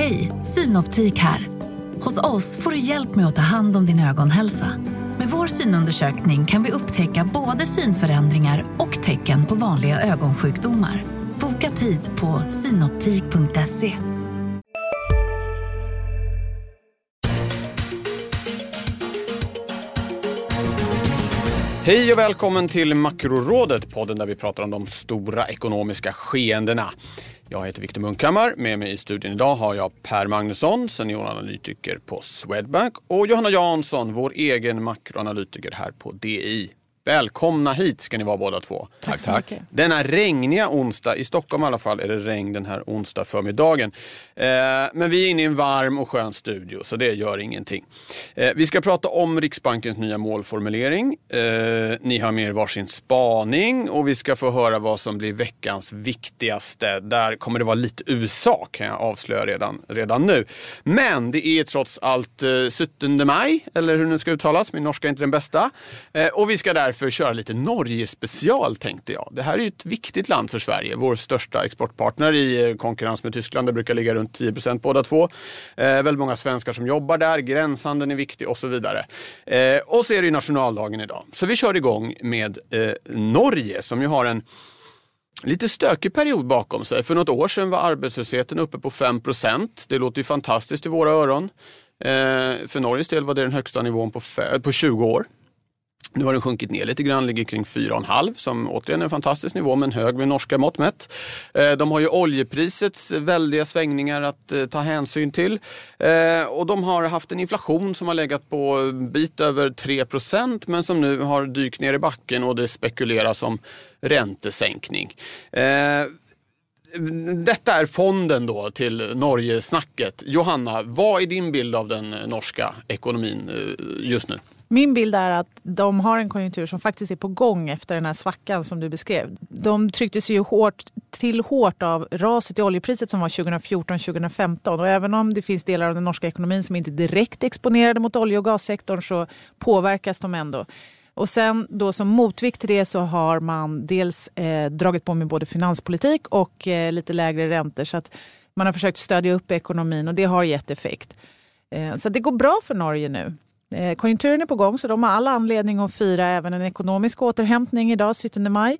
Hej, Synoptik här. Hos oss får du hjälp med att ta hand om din ögonhälsa. Med vår synundersökning kan vi upptäcka både synförändringar och tecken på vanliga ögonsjukdomar. Boka tid på synoptik.se. Hej och välkommen till Makrorådet, podden där vi pratar om de stora ekonomiska skeendena. Jag heter Viktor Munkhammar. Med mig i studion idag har jag Per Magnusson, senioranalytiker på Swedbank och Johanna Jansson, vår egen makroanalytiker här på DI. Välkomna hit ska ni vara båda två. Tack så mycket. Denna regniga onsdag, i Stockholm i alla fall är det regn den här onsdag förmiddagen. Eh, men vi är inne i en varm och skön studio så det gör ingenting. Eh, vi ska prata om Riksbankens nya målformulering. Eh, ni har med er varsin spaning och vi ska få höra vad som blir veckans viktigaste. Där kommer det vara lite USA kan jag avslöja redan, redan nu. Men det är trots allt eh, 17 maj, eller hur det nu ska uttalas. Min norska är inte den bästa. Eh, och vi ska därför köra lite Norge special tänkte jag. Det här är ju ett viktigt land för Sverige. Vår största exportpartner i eh, konkurrens med Tyskland. Det brukar ligga runt 10 procent båda två. Eh, väldigt många svenskar som jobbar där. Gränshandeln är viktig och så vidare. Eh, och så är det ju nationaldagen idag. Så vi kör igång med eh, Norge som ju har en lite stökig period bakom sig. För något år sedan var arbetslösheten uppe på 5 procent. Det låter ju fantastiskt i våra öron. Eh, för Norges del var det den högsta nivån på, på 20 år. Nu har den sjunkit ner lite grann, ligger kring 4,5 som återigen är en fantastisk nivå men hög med norska mått mätt. Eh, de har ju oljeprisets väldiga svängningar att eh, ta hänsyn till. Eh, och de har haft en inflation som har legat på en bit över 3% men som nu har dykt ner i backen och det spekuleras om räntesänkning. Detta är fonden då till Norgesnacket. Johanna, vad är din bild av den norska ekonomin just nu? Min bild är att de har en konjunktur som faktiskt är på gång efter den här svackan som du beskrev. De trycktes ju hårt, till hårt av raset i oljepriset som var 2014-2015 och även om det finns delar av den norska ekonomin som inte är direkt exponerade mot olje och gassektorn så påverkas de ändå. Och sen då som motvikt till det så har man dels eh, dragit på med både finanspolitik och eh, lite lägre räntor så att man har försökt stödja upp ekonomin och det har gett effekt. Eh, så det går bra för Norge nu. Eh, Konjunkturen är på gång så de har all anledning att fira även en ekonomisk återhämtning idag, 17 maj. Eh,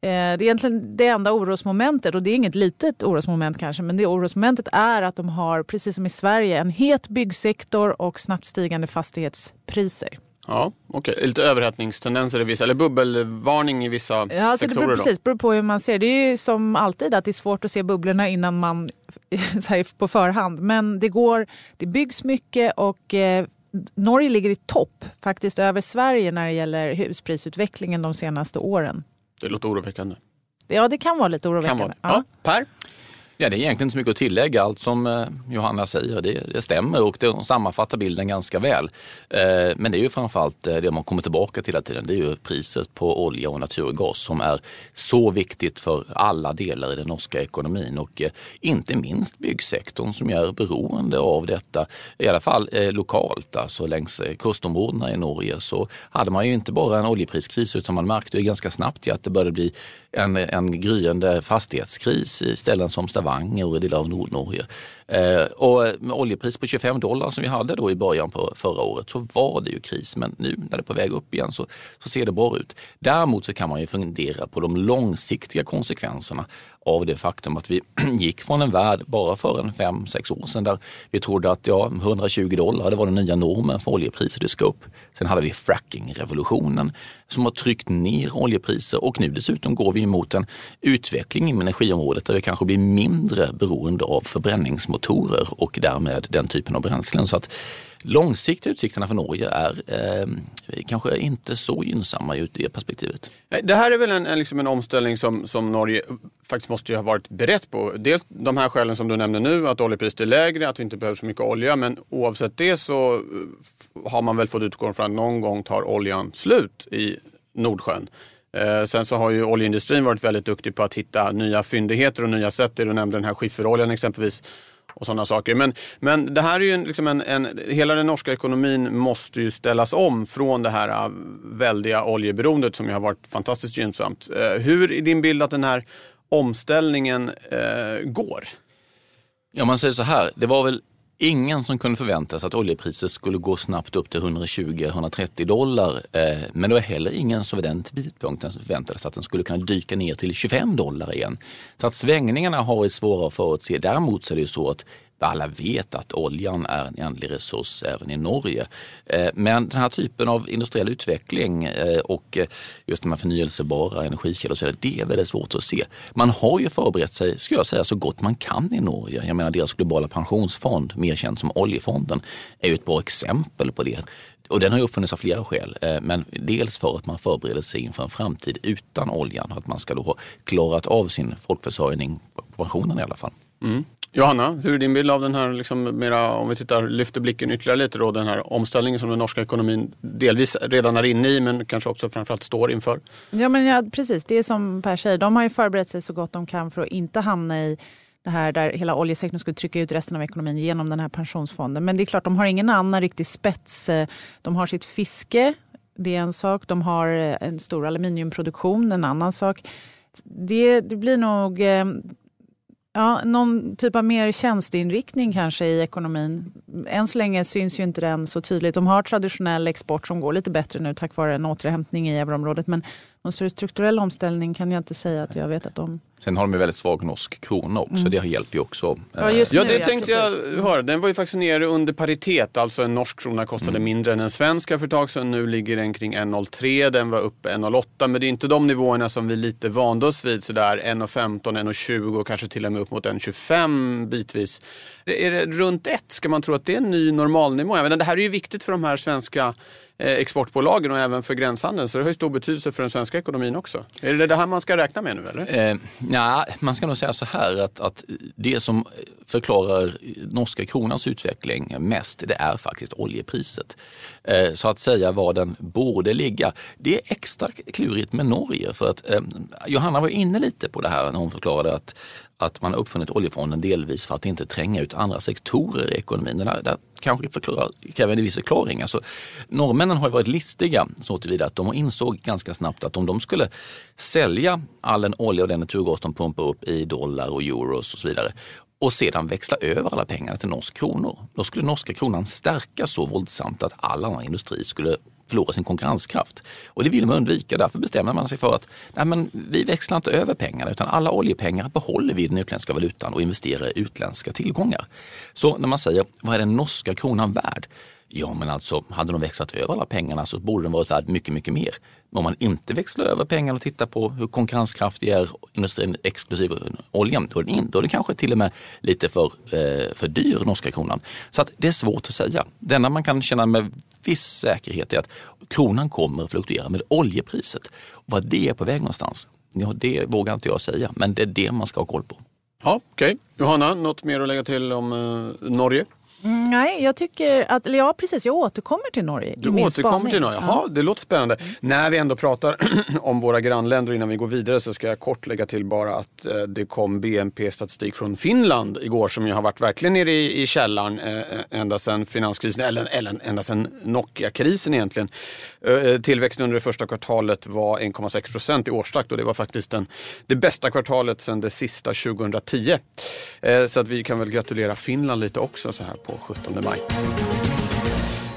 Det är egentligen det enda orosmomentet, och det är inget litet orosmoment kanske, men det orosmomentet är att de har, precis som i Sverige, en het byggsektor och snabbt stigande fastighetspriser. Ja, okej. Lite överhettningstendenser i vissa, eller bubbelvarning i vissa Ja, alltså det sektorer. beror, då. precis, beror på hur man ser. Det är ju som alltid att det är svårt att se bubblorna innan man så här, på förhand. Men det går, det byggs mycket och eh, Norge ligger i topp faktiskt över Sverige när det gäller husprisutvecklingen de senaste åren. Det låter oroväckande. Ja, det kan vara lite Kan oroväckande. vara. Ja. Per? Ja, det är egentligen inte så mycket att tillägga. Allt som eh, Johanna säger, det, det stämmer och det sammanfattar bilden ganska väl. Eh, men det är ju framförallt eh, det man kommer tillbaka till hela tiden. Det är ju priset på olja och naturgas som är så viktigt för alla delar i den norska ekonomin och inte minst byggsektorn som är beroende av detta. I alla fall lokalt, alltså längs kustområdena i Norge så hade man ju inte bara en oljepriskris utan man märkte ju ganska snabbt att det började bli en, en gryende fastighetskris i ställen som Stavanger och i delar av Nordnorge. Eh, och med oljepris på 25 dollar som vi hade då i början på förra året så var det ju kris. Men nu när det är på väg upp igen så, så ser det bra ut. Däremot så kan man ju fundera på de långsiktiga konsekvenserna av det faktum att vi gick från en värld bara för en fem sex år sedan där vi trodde att ja, 120 dollar det var den nya normen för oljepriser, det ska upp. Sen hade vi frackingrevolutionen som har tryckt ner oljepriser och nu dessutom går vi mot en utveckling inom energiområdet där vi kanske blir mindre beroende av förbränningsmotorer och därmed den typen av bränslen. Så att långsiktiga utsikterna för Norge är eh, kanske inte så gynnsamma ur det perspektivet. Det här är väl en, en, liksom en omställning som, som Norge faktiskt måste ju ha varit berett på. Dels de här skälen som du nämnde nu, att oljepriset är lägre, att vi inte behöver så mycket olja. Men oavsett det så eh, har man väl fått utgå från att någon gång tar oljan slut i Nordsjön. Eh, sen så har ju oljeindustrin varit väldigt duktig på att hitta nya fyndigheter och nya sätt. Du nämnde den här skifferoljan exempelvis och sådana saker. Men, men det här är ju en, liksom en, en, hela den norska ekonomin måste ju ställas om från det här äh, väldiga oljeberoendet som ju har varit fantastiskt gynnsamt. Äh, hur är din bild att den här omställningen eh, går? Ja, man säger så här, det var väl ingen som kunde förvänta sig att oljepriset skulle gå snabbt upp till 120-130 dollar. Eh, men det var heller ingen som vid den tidpunkten förväntade sig att den skulle kunna dyka ner till 25 dollar igen. Så att svängningarna har varit svåra att förutse. Däremot så är det ju så att alla vet att oljan är en ändlig resurs även i Norge. Eh, men den här typen av industriell utveckling eh, och eh, just de här förnyelsebara energikällor, så det är väldigt svårt att se. Man har ju förberett sig, ska jag säga, så gott man kan i Norge. Jag menar deras globala pensionsfond, mer känd som Oljefonden, är ju ett bra exempel på det. Och den har ju uppfunnits av flera skäl. Men dels för att man förbereder sig inför en framtid utan oljan. Att man ska då ha klarat av sin folkförsörjning pensionen i alla fall. Mm. Johanna, hur är din bild av den här, liksom mera, om vi tittar, lyfter blicken ytterligare lite då, den här omställningen som den norska ekonomin delvis redan är inne i men kanske också framförallt står inför? Ja, men ja, precis, det är som Per säger, de har ju förberett sig så gott de kan för att inte hamna i det här där hela oljesektorn skulle trycka ut resten av ekonomin genom den här pensionsfonden. Men det är klart, de har ingen annan riktig spets. De har sitt fiske, det är en sak. De har eh, en stor aluminiumproduktion, en annan sak. Det, det blir nog eh, Ja, någon typ av mer tjänsteinriktning kanske i ekonomin. Än så länge syns ju inte den så tydligt. De har traditionell export som går lite bättre nu tack vare en återhämtning i euroområdet. Men någon större strukturell omställning kan jag inte säga att jag vet att de... Sen har de en väldigt svag norsk krona också, mm. det hjälper ju också. Ja, just ja det ja, tänkte jag höra. Den var ju faktiskt nere under paritet, alltså en norsk krona kostade mm. mindre än en svenska för ett tag sedan. Nu ligger den kring 1,03, den var uppe 1,08 men det är inte de nivåerna som vi lite vande oss vid sådär 1,15, 1,20 och kanske till och med upp mot 1,25 bitvis. Är det runt 1? Ska man tro att det är en ny normalnivå? Jag menar, det här är ju viktigt för de här svenska Eh, Eh, exportbolagen och även för gränshandeln. Så det har ju stor betydelse för den svenska ekonomin också. Är det det här man ska räkna med nu eller? Eh, ja, man ska nog säga så här att, att det som förklarar norska kronans utveckling mest, det är faktiskt oljepriset. Eh, så att säga var den borde ligga. Det är extra klurigt med Norge för att eh, Johanna var inne lite på det här när hon förklarade att att man har uppfunnit oljefonden delvis för att inte tränga ut andra sektorer i ekonomin. Det där, där kanske förklarar, kräver en viss förklaring. Alltså, norrmännen har varit listiga så tillvida att de insåg ganska snabbt att om de skulle sälja all den olja och den naturgas de pumpar upp i dollar och euros och så vidare och sedan växla över alla pengarna till norsk kronor. Då skulle norska kronan stärkas så våldsamt att all annan industri skulle förlora sin konkurrenskraft. Och det vill man undvika. Därför bestämmer man sig för att nej men, vi växlar inte över pengarna utan alla oljepengar behåller vi i den utländska valutan och investerar i utländska tillgångar. Så när man säger vad är den norska kronan värd? Ja, men alltså hade de växlat över alla pengarna så borde den varit värd mycket, mycket mer. Men om man inte växlar över pengarna och tittar på hur konkurrenskraftig är industrin exklusive oljan, då är den, då är den kanske till och med lite för, eh, för dyr, norska kronan. Så att det är svårt att säga. Det enda man kan känna med viss säkerhet är att kronan kommer att fluktuera med oljepriset. Vad det är på väg någonstans, ja, det vågar inte jag säga, men det är det man ska ha koll på. Ja, Okej. Okay. Johanna, något mer att lägga till om eh, Norge? Mm, nej, jag tycker att, eller ja precis, jag återkommer till Norge Du återkommer till Norge, jaha, det låter spännande. Mm. När vi ändå pratar om våra grannländer innan vi går vidare så ska jag kort lägga till bara att eh, det kom BNP-statistik från Finland igår som ju har varit verkligen nere i, i källaren eh, ända sedan finanskrisen, eller, eller ända sedan Nokia-krisen egentligen. Eh, tillväxten under det första kvartalet var 1,6 procent i årstakt och det var faktiskt den, det bästa kvartalet sedan det sista 2010. Eh, så att vi kan väl gratulera Finland lite också så här på 17 maj.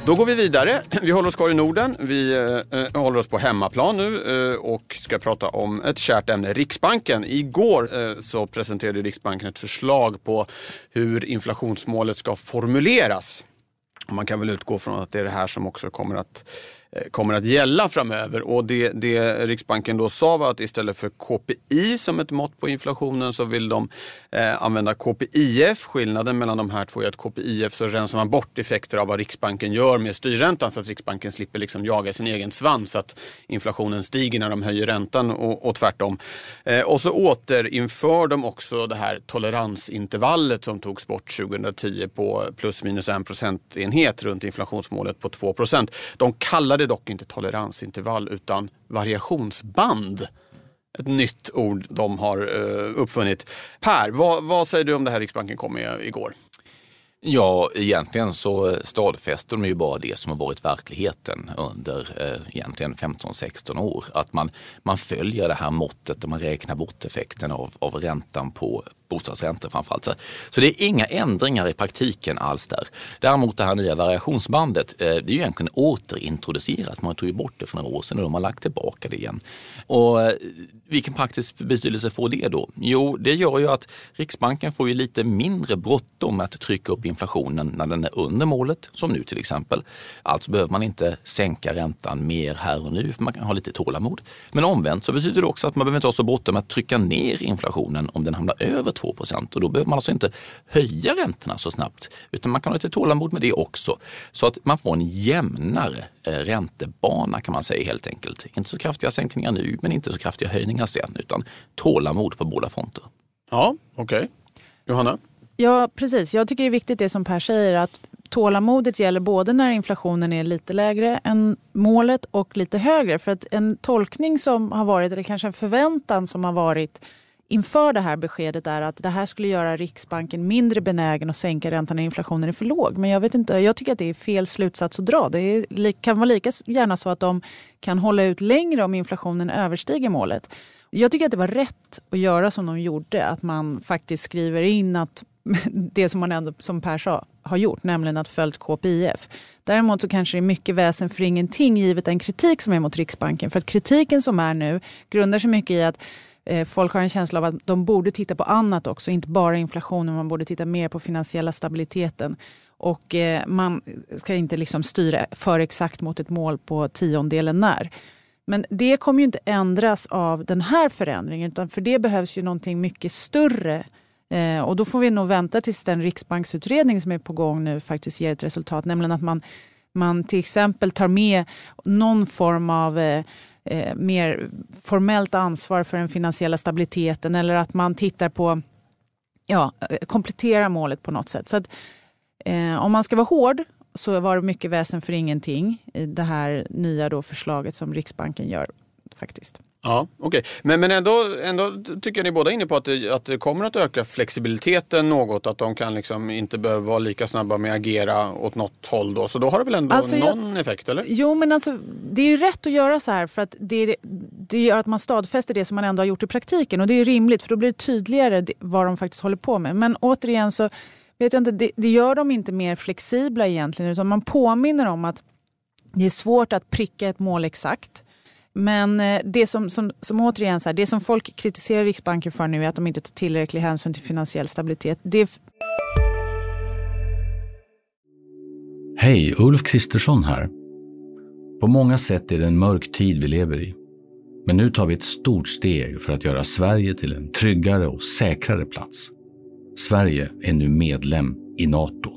Då går vi vidare. Vi håller oss kvar i Norden. Vi eh, håller oss på hemmaplan nu eh, och ska prata om ett kärt ämne, Riksbanken. Igår eh, så presenterade Riksbanken ett förslag på hur inflationsmålet ska formuleras. Man kan väl utgå från att det är det här som också kommer att Eh, kommer att gälla framöver. Och det, det Riksbanken då sa var att istället för KPI som ett mått på inflationen så vill de eh, använda KPIF. Skillnaden mellan de här två är att KPIF så rensar man bort effekter av vad Riksbanken gör med styrräntan så att Riksbanken slipper liksom jaga sin egen svans. Att inflationen stiger när de höjer räntan och, och tvärtom. Eh, och så återinför de också det här toleransintervallet som togs bort 2010 på plus minus en procentenhet runt inflationsmålet på 2 procent. De kallade det det dock inte toleransintervall utan variationsband. Ett nytt ord de har eh, uppfunnit. Per, vad, vad, säger du om det här Riksbanken kom med igår? Ja, egentligen så eh, stadfäster de ju bara det som har varit verkligheten under eh, egentligen 15-16 år. Att man, man följer det här måttet och man räknar bort effekten av, av räntan på bostadsräntor framförallt. Så det är inga ändringar i praktiken alls där. Däremot det här nya variationsbandet, eh, det är ju egentligen återintroducerat. Man tog ju bort det för några år sedan och de har lagt tillbaka det igen. Och eh, vilken praktisk betydelse får det då? Jo, det gör ju att Riksbanken får ju lite mindre bråttom att trycka upp inflationen när den är under målet, som nu till exempel. Alltså behöver man inte sänka räntan mer här och nu, för man kan ha lite tålamod. Men omvänt så betyder det också att man behöver inte ha så bråttom att trycka ner inflationen om den hamnar över 2 procent. Och då behöver man alltså inte höja räntorna så snabbt, utan man kan ha lite tålamod med det också. Så att man får en jämnare eh, räntebana kan man säga helt enkelt. Inte så kraftiga sänkningar nu, men inte så kraftiga höjningar sen, utan tålamod på båda fronter. Ja, okej. Okay. Johanna? Ja, precis. Jag tycker det är viktigt det som Per säger att tålamodet gäller både när inflationen är lite lägre än målet och lite högre. För att en tolkning som har varit, eller kanske en förväntan som har varit inför det här beskedet är att det här skulle göra Riksbanken mindre benägen att sänka räntan när inflationen är för låg. Men jag, vet inte, jag tycker att det är fel slutsats att dra. Det är, kan vara lika gärna så att de kan hålla ut längre om inflationen överstiger målet. Jag tycker att det var rätt att göra som de gjorde. Att man faktiskt skriver in att det som man ändå, som Per sa, har gjort, nämligen att följt KPIF. Däremot så kanske det är mycket väsen för ingenting givet den kritik som är mot Riksbanken. För att kritiken som är nu grundar sig mycket i att eh, folk har en känsla av att de borde titta på annat också, inte bara inflationen, man borde titta mer på finansiella stabiliteten. Och eh, man ska inte liksom styra för exakt mot ett mål på tiondelen när. Men det kommer ju inte ändras av den här förändringen, utan för det behövs ju någonting mycket större Eh, och då får vi nog vänta tills den riksbanksutredning som är på gång nu faktiskt ger ett resultat. Nämligen att man, man till exempel tar med någon form av eh, eh, mer formellt ansvar för den finansiella stabiliteten eller att man tittar på, ja, eh, kompletterar målet på något sätt. Så att, eh, om man ska vara hård så var det mycket väsen för ingenting i det här nya då förslaget som Riksbanken gör faktiskt. Ja, okej. Okay. Men, men ändå, ändå tycker jag ni båda är inne på att det, att det kommer att öka flexibiliteten något. Att de kan liksom inte behöva vara lika snabba med att agera åt något håll då. Så då har det väl ändå alltså någon jag, effekt, eller? Jo, men alltså det är ju rätt att göra så här för att det, det gör att man stadfäster det som man ändå har gjort i praktiken. Och det är rimligt för då blir det tydligare vad de faktiskt håller på med. Men återigen så vet jag inte, det, det gör dem inte mer flexibla egentligen utan man påminner om att det är svårt att pricka ett mål exakt. Men eh, det som, som, som återigen, så här, det som folk kritiserar Riksbanken för nu är att de inte tar tillräcklig hänsyn till finansiell stabilitet. Det... Hej, Ulf Kristersson här. På många sätt är det en mörk tid vi lever i. Men nu tar vi ett stort steg för att göra Sverige till en tryggare och säkrare plats. Sverige är nu medlem i Nato.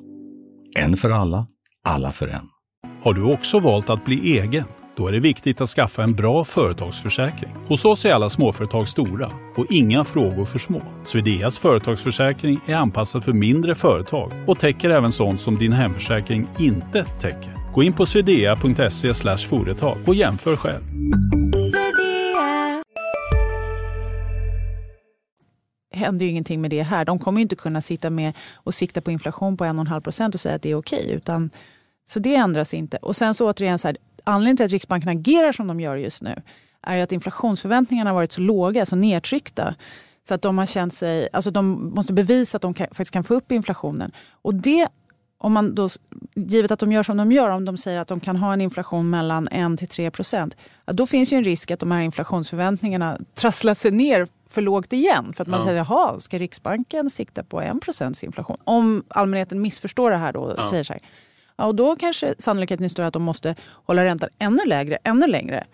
En för alla, alla för en. Har du också valt att bli egen? Då är det viktigt att skaffa en bra företagsförsäkring. Hos oss är alla småföretag stora och inga frågor för små. Swedeas företagsförsäkring är anpassad för mindre företag och täcker även sånt som din hemförsäkring inte täcker. Gå in på swedea.se företag och jämför själv. händer ju ingenting med det här. De kommer ju inte kunna sitta med och sikta på inflation på 1,5 procent och säga att det är okej. Utan, så det ändras inte. Och sen så återigen, så här, anledningen till att Riksbanken agerar som de gör just nu är att inflationsförväntningarna har varit så låga, så nedtryckta. Så att de har känt sig, alltså de måste bevisa att de kan, faktiskt kan få upp inflationen. Och det, om man då, givet att de gör som de gör, om de säger att de kan ha en inflation mellan 1 till 3 procent, då finns ju en risk att de här inflationsförväntningarna trasslar sig ner för lågt igen. För att man ja. säger, jaha, ska Riksbanken sikta på 1 procents inflation? Om allmänheten missförstår det här då och ja. säger så här, Ja, och då kanske sannolikheten är större att de måste hålla räntan ännu lägre, ännu längre.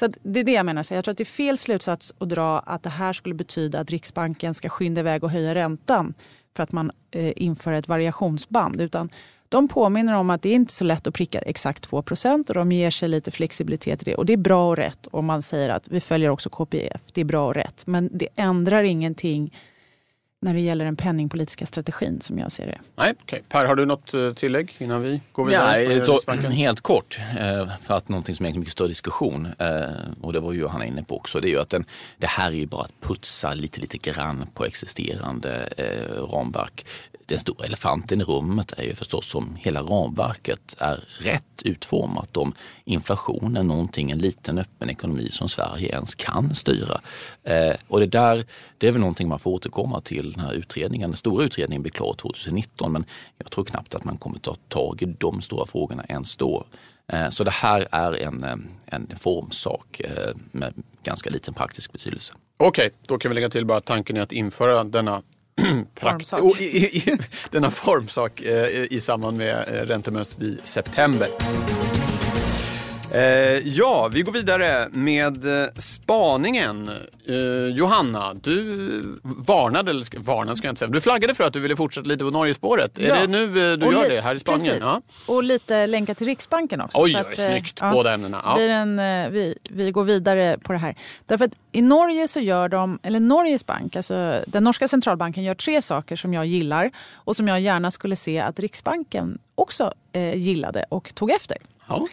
Så det är det jag menar. Så jag tror att det är fel slutsats att dra att det här skulle betyda att Riksbanken ska skynda iväg och höja räntan för att man eh, inför ett variationsband. Utan de påminner om att det är inte så lätt att pricka exakt 2% och de ger sig lite flexibilitet i det. Och det är bra och rätt. Och man säger att vi följer också KPIF. Det är bra och rätt. Men det ändrar ingenting när det gäller den penningpolitiska strategin som jag ser det. Nej, okay. Per, har du något eh, tillägg innan vi går vidare? Ja, så, helt kort, eh, för att någonting som är en mycket större diskussion, eh, och det var ju han inne på också, det är ju att den, det här är ju bara att putsa lite, lite grann på existerande ramverk den stora elefanten i rummet är ju förstås om hela ramverket är rätt utformat. Om inflation är någonting en liten öppen ekonomi som Sverige ens kan styra. Eh, och det där det är väl någonting man får återkomma till. Den här utredningen, den stora utredningen blir klar 2019 men jag tror knappt att man kommer ta tag i de stora frågorna ens då. Eh, så det här är en, eh, en formsak eh, med ganska liten praktisk betydelse. Okej, okay, då kan vi lägga till bara tanken är att införa denna i, i, denna formsak eh, i samband med räntemötet i september. Eh, ja, vi går vidare med eh, spaningen. Eh, Johanna, du varnade, eller varnade ska jag inte säga, du flaggade för att du ville fortsätta lite på Norgespåret. Ja. Är det nu du och gör det här i Spanien? Ja. Och lite länka till Riksbanken också. Oj, oj snyggt. Ja, Båda ämnena. Ja. En, vi, vi går vidare på det här. Därför att i Norge så gör de, eller Norges bank, alltså den norska centralbanken gör tre saker som jag gillar och som jag gärna skulle se att Riksbanken också eh, gillade och tog efter. Ja.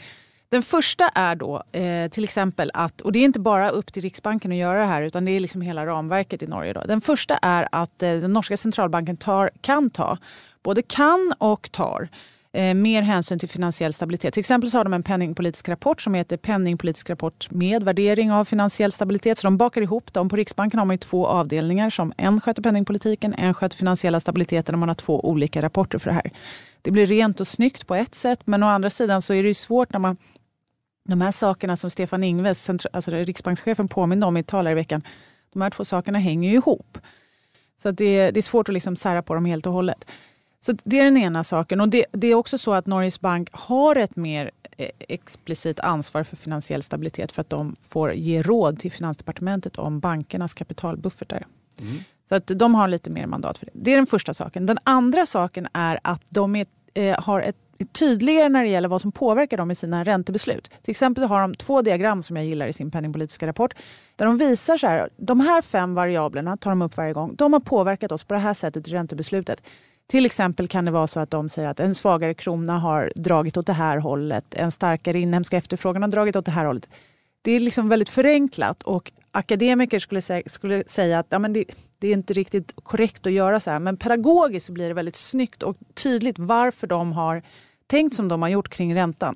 Den första är då eh, till exempel att, och det är inte bara upp till Riksbanken att göra det här utan det är liksom hela ramverket i Norge. Då. Den första är att eh, den norska centralbanken tar, kan ta, både kan och tar, eh, mer hänsyn till finansiell stabilitet. Till exempel så har de en penningpolitisk rapport som heter Penningpolitisk rapport med värdering av finansiell stabilitet. Så de bakar ihop dem. På Riksbanken har man två avdelningar som en sköter penningpolitiken, en sköter finansiella stabiliteten och man har två olika rapporter för det här. Det blir rent och snyggt på ett sätt men å andra sidan så är det svårt när man de här sakerna som Stefan Ingves, alltså riksbankschefen, påminde om i ett tal i veckan, de här två sakerna hänger ju ihop. Så det, det, är svårt att liksom sära på dem helt och hållet. Så Det är den ena saken. Och det, det, är också så att Norges Bank har ett mer eh, explicit ansvar för finansiell stabilitet för att de får ge råd till Finansdepartementet om bankernas kapitalbuffertar. Mm. Så att de har lite mer mandat för det. Det är den första saken. Den andra saken är att de är, eh, har ett tydligare när det gäller vad som påverkar dem i sina räntebeslut. Till exempel har de två diagram som jag gillar i sin penningpolitiska rapport. Där de visar så här, de här fem variablerna tar de upp varje gång. De har påverkat oss på det här sättet i räntebeslutet. Till exempel kan det vara så att de säger att en svagare krona har dragit åt det här hållet. En starkare inhemska efterfrågan har dragit åt det här hållet. Det är liksom väldigt förenklat och akademiker skulle säga, skulle säga att ja, men det, det, är inte riktigt korrekt att göra så här. Men pedagogiskt så blir det väldigt snyggt och tydligt varför de har tänkt som de har gjort kring räntan.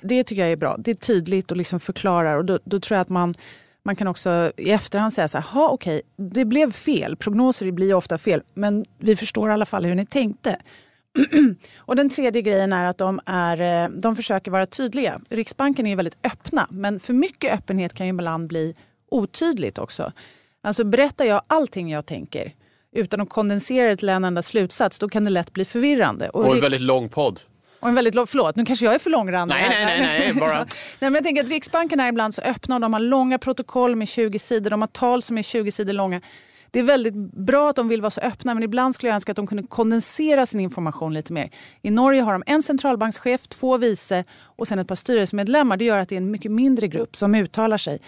Det tycker jag är bra. Det är tydligt och liksom förklarar. Och då, då tror jag att man, man kan också i efterhand säga så här, okej, det blev fel. Prognoser blir ofta fel, men vi förstår i alla fall hur ni tänkte. och den tredje grejen är att de, är, eh, de försöker vara tydliga. Riksbanken är väldigt öppna, men för mycket öppenhet kan ju ibland bli otydligt också. Alltså berättar jag allting jag tänker utan att kondensera det till en enda slutsats, då kan det lätt bli förvirrande. Och, och en väldigt lång podd. Och en väldigt lång, förlåt, nu kanske jag är för långrandig. Nej, nej, nej, nej, bara... nej, men jag tänker att Riksbanken är ibland så öppna och de har långa protokoll med 20 sidor, de har tal som är 20 sidor långa. Det är väldigt bra att de vill vara så öppna men ibland skulle jag önska att de kunde kondensera sin information lite mer. I Norge har de en centralbankschef, två vice och sen ett par styrelsemedlemmar. Det gör att det är en mycket mindre grupp som uttalar sig.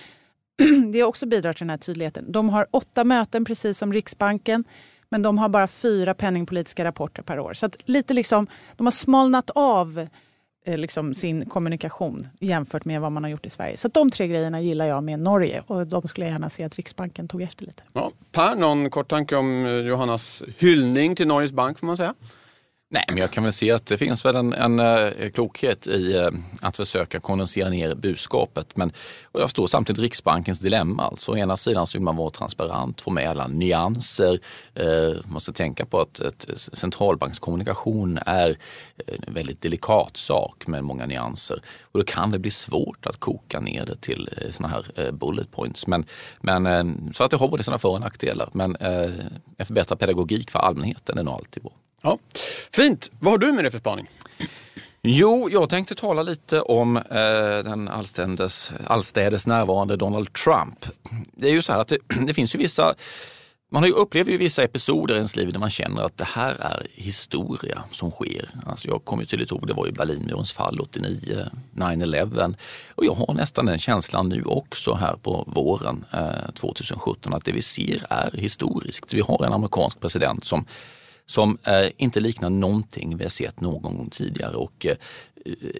det också bidrar till den här tydligheten. De har åtta möten precis som Riksbanken. Men de har bara fyra penningpolitiska rapporter per år. Så att lite liksom, de har smalnat av eh, liksom sin kommunikation jämfört med vad man har gjort i Sverige. Så de tre grejerna gillar jag med Norge och de skulle jag gärna se att Riksbanken tog efter lite. Ja, per, någon kort tanke om eh, Johannas hyllning till Norges bank får man säga? Nej, men jag kan väl se att det finns väl en, en, en klokhet i eh, att försöka kondensera ner budskapet. Men och jag förstår samtidigt Riksbankens dilemma. Alltså, å ena sidan så vill man vara transparent, få med alla nyanser. Eh, man ska tänka på att ett centralbankskommunikation är eh, en väldigt delikat sak med många nyanser. Och då kan det bli svårt att koka ner det till sådana såna här bullet points. Men, men, så att det har både sina för och nackdelar. Men en förbättrad pedagogik för allmänheten är nog alltid bra. Ja. Fint. Vad har du med dig för spaning? Jo, jag tänkte tala lite om eh, den allstädes, allstädes närvarande Donald Trump. Det är ju så här att det, det finns ju vissa man har ju upplevt ju vissa episoder i ens liv där man känner att det här är historia som sker. Alltså jag kommer tydligt ihåg, det var ju Berlinmurens fall 89, 9-11 och jag har nästan den känslan nu också här på våren eh, 2017 att det vi ser är historiskt. Vi har en amerikansk president som som eh, inte liknar någonting vi har sett någon gång tidigare. Och, eh,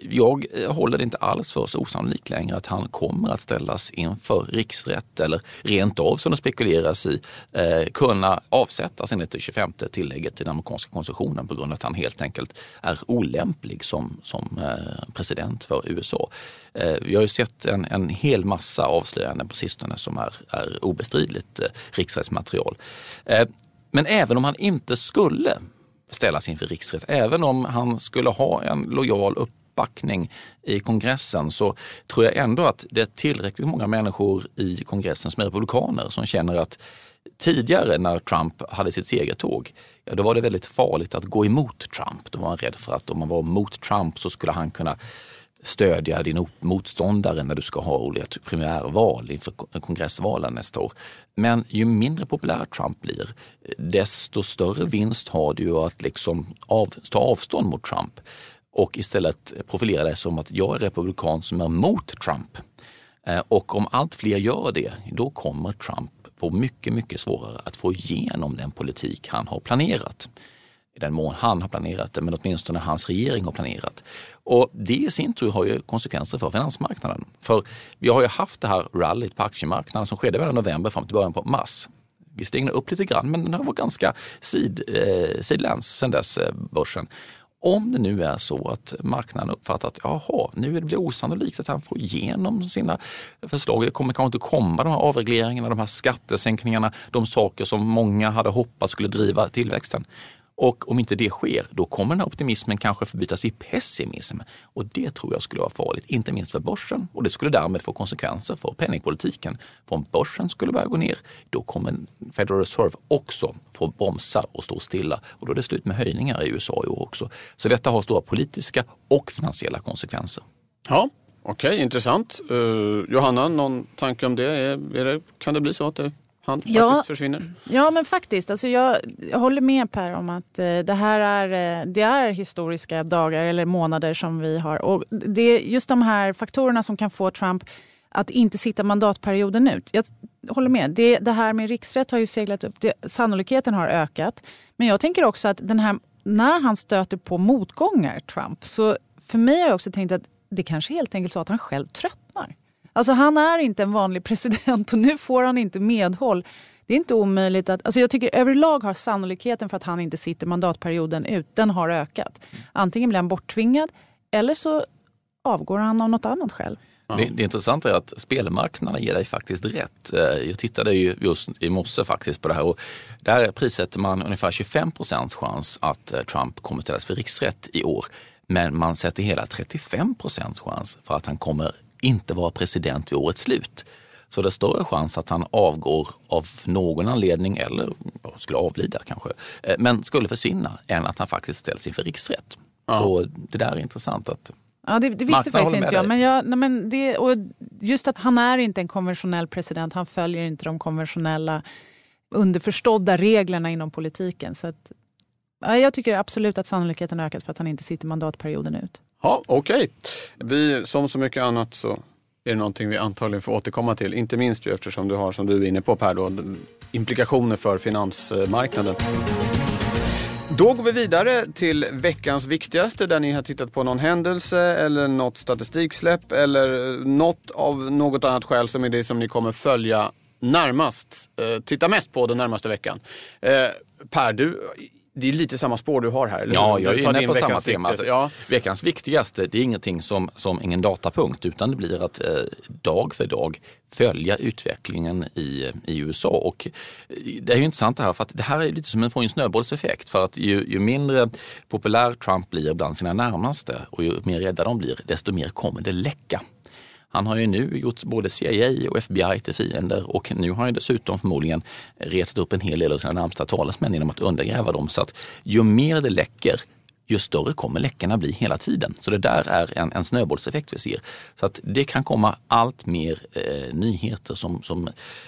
jag eh, håller det inte alls för så osannolikt längre att han kommer att ställas inför riksrätt eller rent av, som det spekuleras i, eh, kunna avsättas enligt det 25 tillägget till den amerikanska konstitutionen på grund av att han helt enkelt är olämplig som, som eh, president för USA. Eh, vi har ju sett en, en hel massa avslöjanden på sistone som är, är obestridligt eh, riksrättsmaterial. Eh, men även om han inte skulle ställas inför riksrätt. Även om han skulle ha en lojal uppbackning i kongressen så tror jag ändå att det är tillräckligt många människor i kongressen som är republikaner som känner att tidigare när Trump hade sitt segertåg, ja, då var det väldigt farligt att gå emot Trump. Då var man rädd för att om man var emot Trump så skulle han kunna stödja din motståndare när du ska ha olika primärval inför kongressvalen nästa år. Men ju mindre populär Trump blir, desto större vinst har du att liksom av, ta avstånd mot Trump och istället profilera dig som att jag är republikan som är mot Trump. Eh, och om allt fler gör det, då kommer Trump få mycket, mycket svårare att få igenom den politik han har planerat i den mån han har planerat det, men åtminstone hans regering har planerat. Och det i sin tur har ju konsekvenser för finansmarknaden. För vi har ju haft det här rallyt på aktiemarknaden som skedde mellan november fram till början på mars. Vi steg upp lite grann, men den har varit ganska sid, eh, sidläns sedan dess, eh, börsen. Om det nu är så att marknaden uppfattar att jaha, nu blir det osannolikt att han får igenom sina förslag. Det kommer kanske inte komma de här avregleringarna, de här skattesänkningarna, de saker som många hade hoppats skulle driva tillväxten. Och om inte det sker, då kommer den här optimismen kanske förbytas i pessimism. Och det tror jag skulle vara farligt, inte minst för börsen. Och det skulle därmed få konsekvenser för penningpolitiken. För om börsen skulle börja gå ner, då kommer Federal Reserve också få bromsa och stå stilla. Och då är det slut med höjningar i USA i år också. Så detta har stora politiska och finansiella konsekvenser. Ja, Okej, okay, intressant. Uh, Johanna, någon tanke om det? Är, är det? Kan det bli så att det han ja, faktiskt försvinner? Ja, men faktiskt. Alltså jag, jag håller med Per om att eh, det här är, eh, det är historiska dagar eller månader som vi har. Och det är just de här faktorerna som kan få Trump att inte sitta mandatperioden ut. Jag håller med. Det, det här med riksrätt har ju seglat upp. Det, sannolikheten har ökat. Men jag tänker också att den här, när han stöter på motgångar, Trump, så för mig har jag också tänkt att det kanske helt enkelt så att han själv tröttnar. Alltså han är inte en vanlig president och nu får han inte medhåll. Det är inte omöjligt att... Alltså jag tycker överlag har sannolikheten för att han inte sitter mandatperioden ut, den har ökat. Antingen blir han borttvingad eller så avgår han av något annat skäl. Det, det intressanta är att spelmarknaden ger dig faktiskt rätt. Eh, jag tittade ju just i morse faktiskt på det här och där prissätter man ungefär 25 procents chans att eh, Trump kommer ställas för riksrätt i år. Men man sätter hela 35 procents chans för att han kommer inte vara president vid årets slut. Så det är större chans att han avgår av någon anledning eller skulle avlida kanske, eh, men skulle försvinna än att han faktiskt ställs inför riksrätt. Ja. Så det där är intressant. att Ja, det, det visste faktiskt inte jag. Men, jag nej, men det, och just att han är inte en konventionell president. Han följer inte de konventionella underförstådda reglerna inom politiken. Så att, ja, jag tycker absolut att sannolikheten har ökat för att han inte sitter mandatperioden ut. Ja, Okej, okay. som så mycket annat så är det någonting vi antagligen får återkomma till. Inte minst ju eftersom du har, som du är inne på Per, då, implikationer för finansmarknaden. Då går vi vidare till veckans viktigaste där ni har tittat på någon händelse eller något statistiksläpp eller eh, något av något annat skäl som är det som ni kommer följa närmast, eh, titta mest på den närmaste veckan. Eh, per, du det är lite samma spår du har här. Eller? Ja, jag är inne på samma tema. Viktigaste. Ja. Veckans viktigaste, det är ingenting som, som ingen datapunkt utan det blir att eh, dag för dag följa utvecklingen i, i USA. Och eh, det är ju intressant det här för att det här är lite som en, får en snöbollseffekt för att ju, ju mindre populär Trump blir bland sina närmaste och ju mer rädda de blir, desto mer kommer det läcka. Han har ju nu gjort både CIA och FBI till fiender och nu har han dessutom förmodligen retat upp en hel del av sina närmsta talesmän genom att undergräva dem. Så att ju mer det läcker, ju större kommer läckorna bli hela tiden. Så det där är en, en snöbollseffekt vi ser. Så att det kan komma allt mer eh, nyheter som, som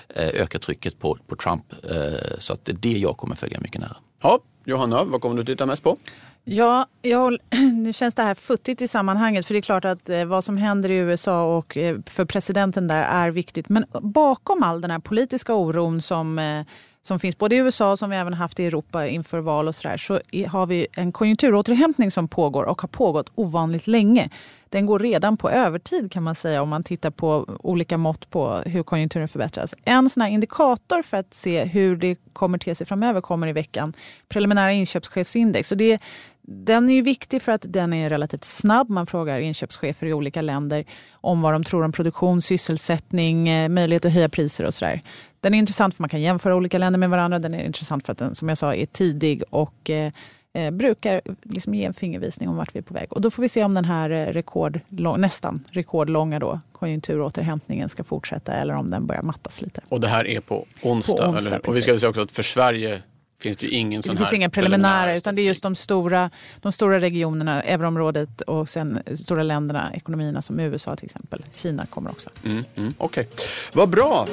eh, ökar trycket på, på Trump. Eh, så att det är det jag kommer följa mycket nära. Ja, Johanna, vad kommer du titta mest på? Ja, jag, nu känns det här futtigt i sammanhanget. För det är klart att eh, vad som händer i USA och eh, för presidenten där är viktigt. Men bakom all den här politiska oron som, eh, som finns både i USA som vi även haft i Europa inför val och sådär så har vi en konjunkturåterhämtning som pågår och har pågått ovanligt länge. Den går redan på övertid kan man säga om man tittar på olika mått på hur konjunkturen förbättras. En sån indikator för att se hur det kommer te sig framöver kommer i veckan. Preliminära inköpschefsindex. Och det, den är ju viktig för att den är relativt snabb. Man frågar inköpschefer i olika länder om vad de tror om produktion, sysselsättning, eh, möjlighet att höja priser och sådär. Den är intressant för man kan jämföra olika länder med varandra. Den är intressant för att den som jag sa är tidig och eh, eh brukar liksom ge en fingervisning om vart vi är på väg. Och då får vi se om den här eh, rekord, nästan rekordlånga då, konjunkturåterhämtningen ska fortsätta eller om den börjar mattas lite. Och det här är på onsdag, på onsdag eller? Och vi ska säga också att för Sverige finns det ingen sån Det finns inga preliminära utan det är just de stora, de stora regionerna, euroområdet och sen stora länderna, ekonomierna som USA till exempel. Kina kommer också. Mm, mm, Okej, okay. vad bra.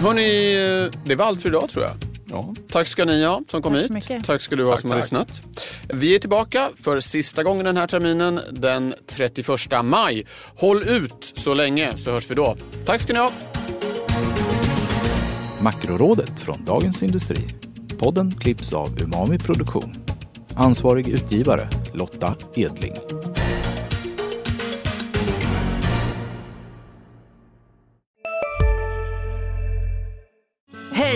Hörni, det var allt för idag tror jag. Ja. Tack ska ni ha som kom tack hit. Mycket. Tack ska du ha tack, som tack. har lyssnat. Vi är tillbaka för sista gången den här terminen den 31 maj. Håll ut så länge så hörs vi då. Tack ska ni ha. Makrorådet från Dagens Industri. Podden klipps av Umami Produktion. Ansvarig utgivare Lotta Edling.